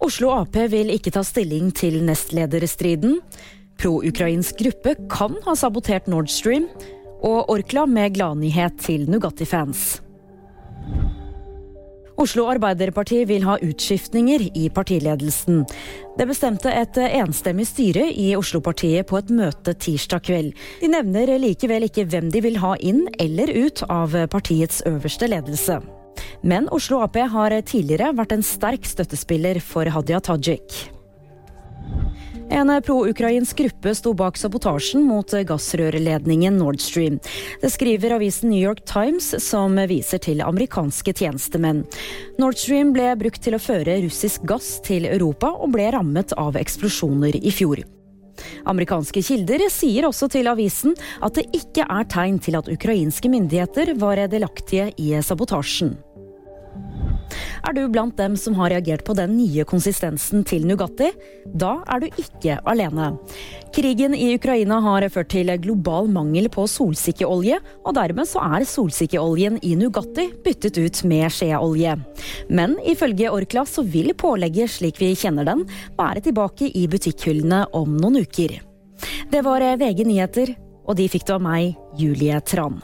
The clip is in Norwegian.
Oslo Ap vil ikke ta stilling til nestlederstriden. Pro-ukrainsk gruppe kan ha sabotert Nord Stream. Og Orkla med gladnyhet til Nugatti-fans. Oslo Arbeiderparti vil ha utskiftninger i partiledelsen. Det bestemte et enstemmig styre i Oslo-partiet på et møte tirsdag kveld. De nevner likevel ikke hvem de vil ha inn eller ut av partiets øverste ledelse. Men Oslo Ap har tidligere vært en sterk støttespiller for Hadia Tajik. En pro-ukrainsk gruppe sto bak sabotasjen mot gassrørledningen Nord Stream. Det skriver avisen New York Times, som viser til amerikanske tjenestemenn. Nord Stream ble brukt til å føre russisk gass til Europa, og ble rammet av eksplosjoner i fjor. Amerikanske kilder sier også til avisen at det ikke er tegn til at ukrainske myndigheter var delaktige i sabotasjen. Er du blant dem som har reagert på den nye konsistensen til Nugatti? Da er du ikke alene. Krigen i Ukraina har ført til global mangel på solsikkeolje, og dermed så er solsikkeoljen i Nugatti byttet ut med skjeolje. Men ifølge Orkla så vil pålegget slik vi kjenner den, være tilbake i butikkhyllene om noen uker. Det var VG nyheter, og de fikk du av meg, Julie Tran.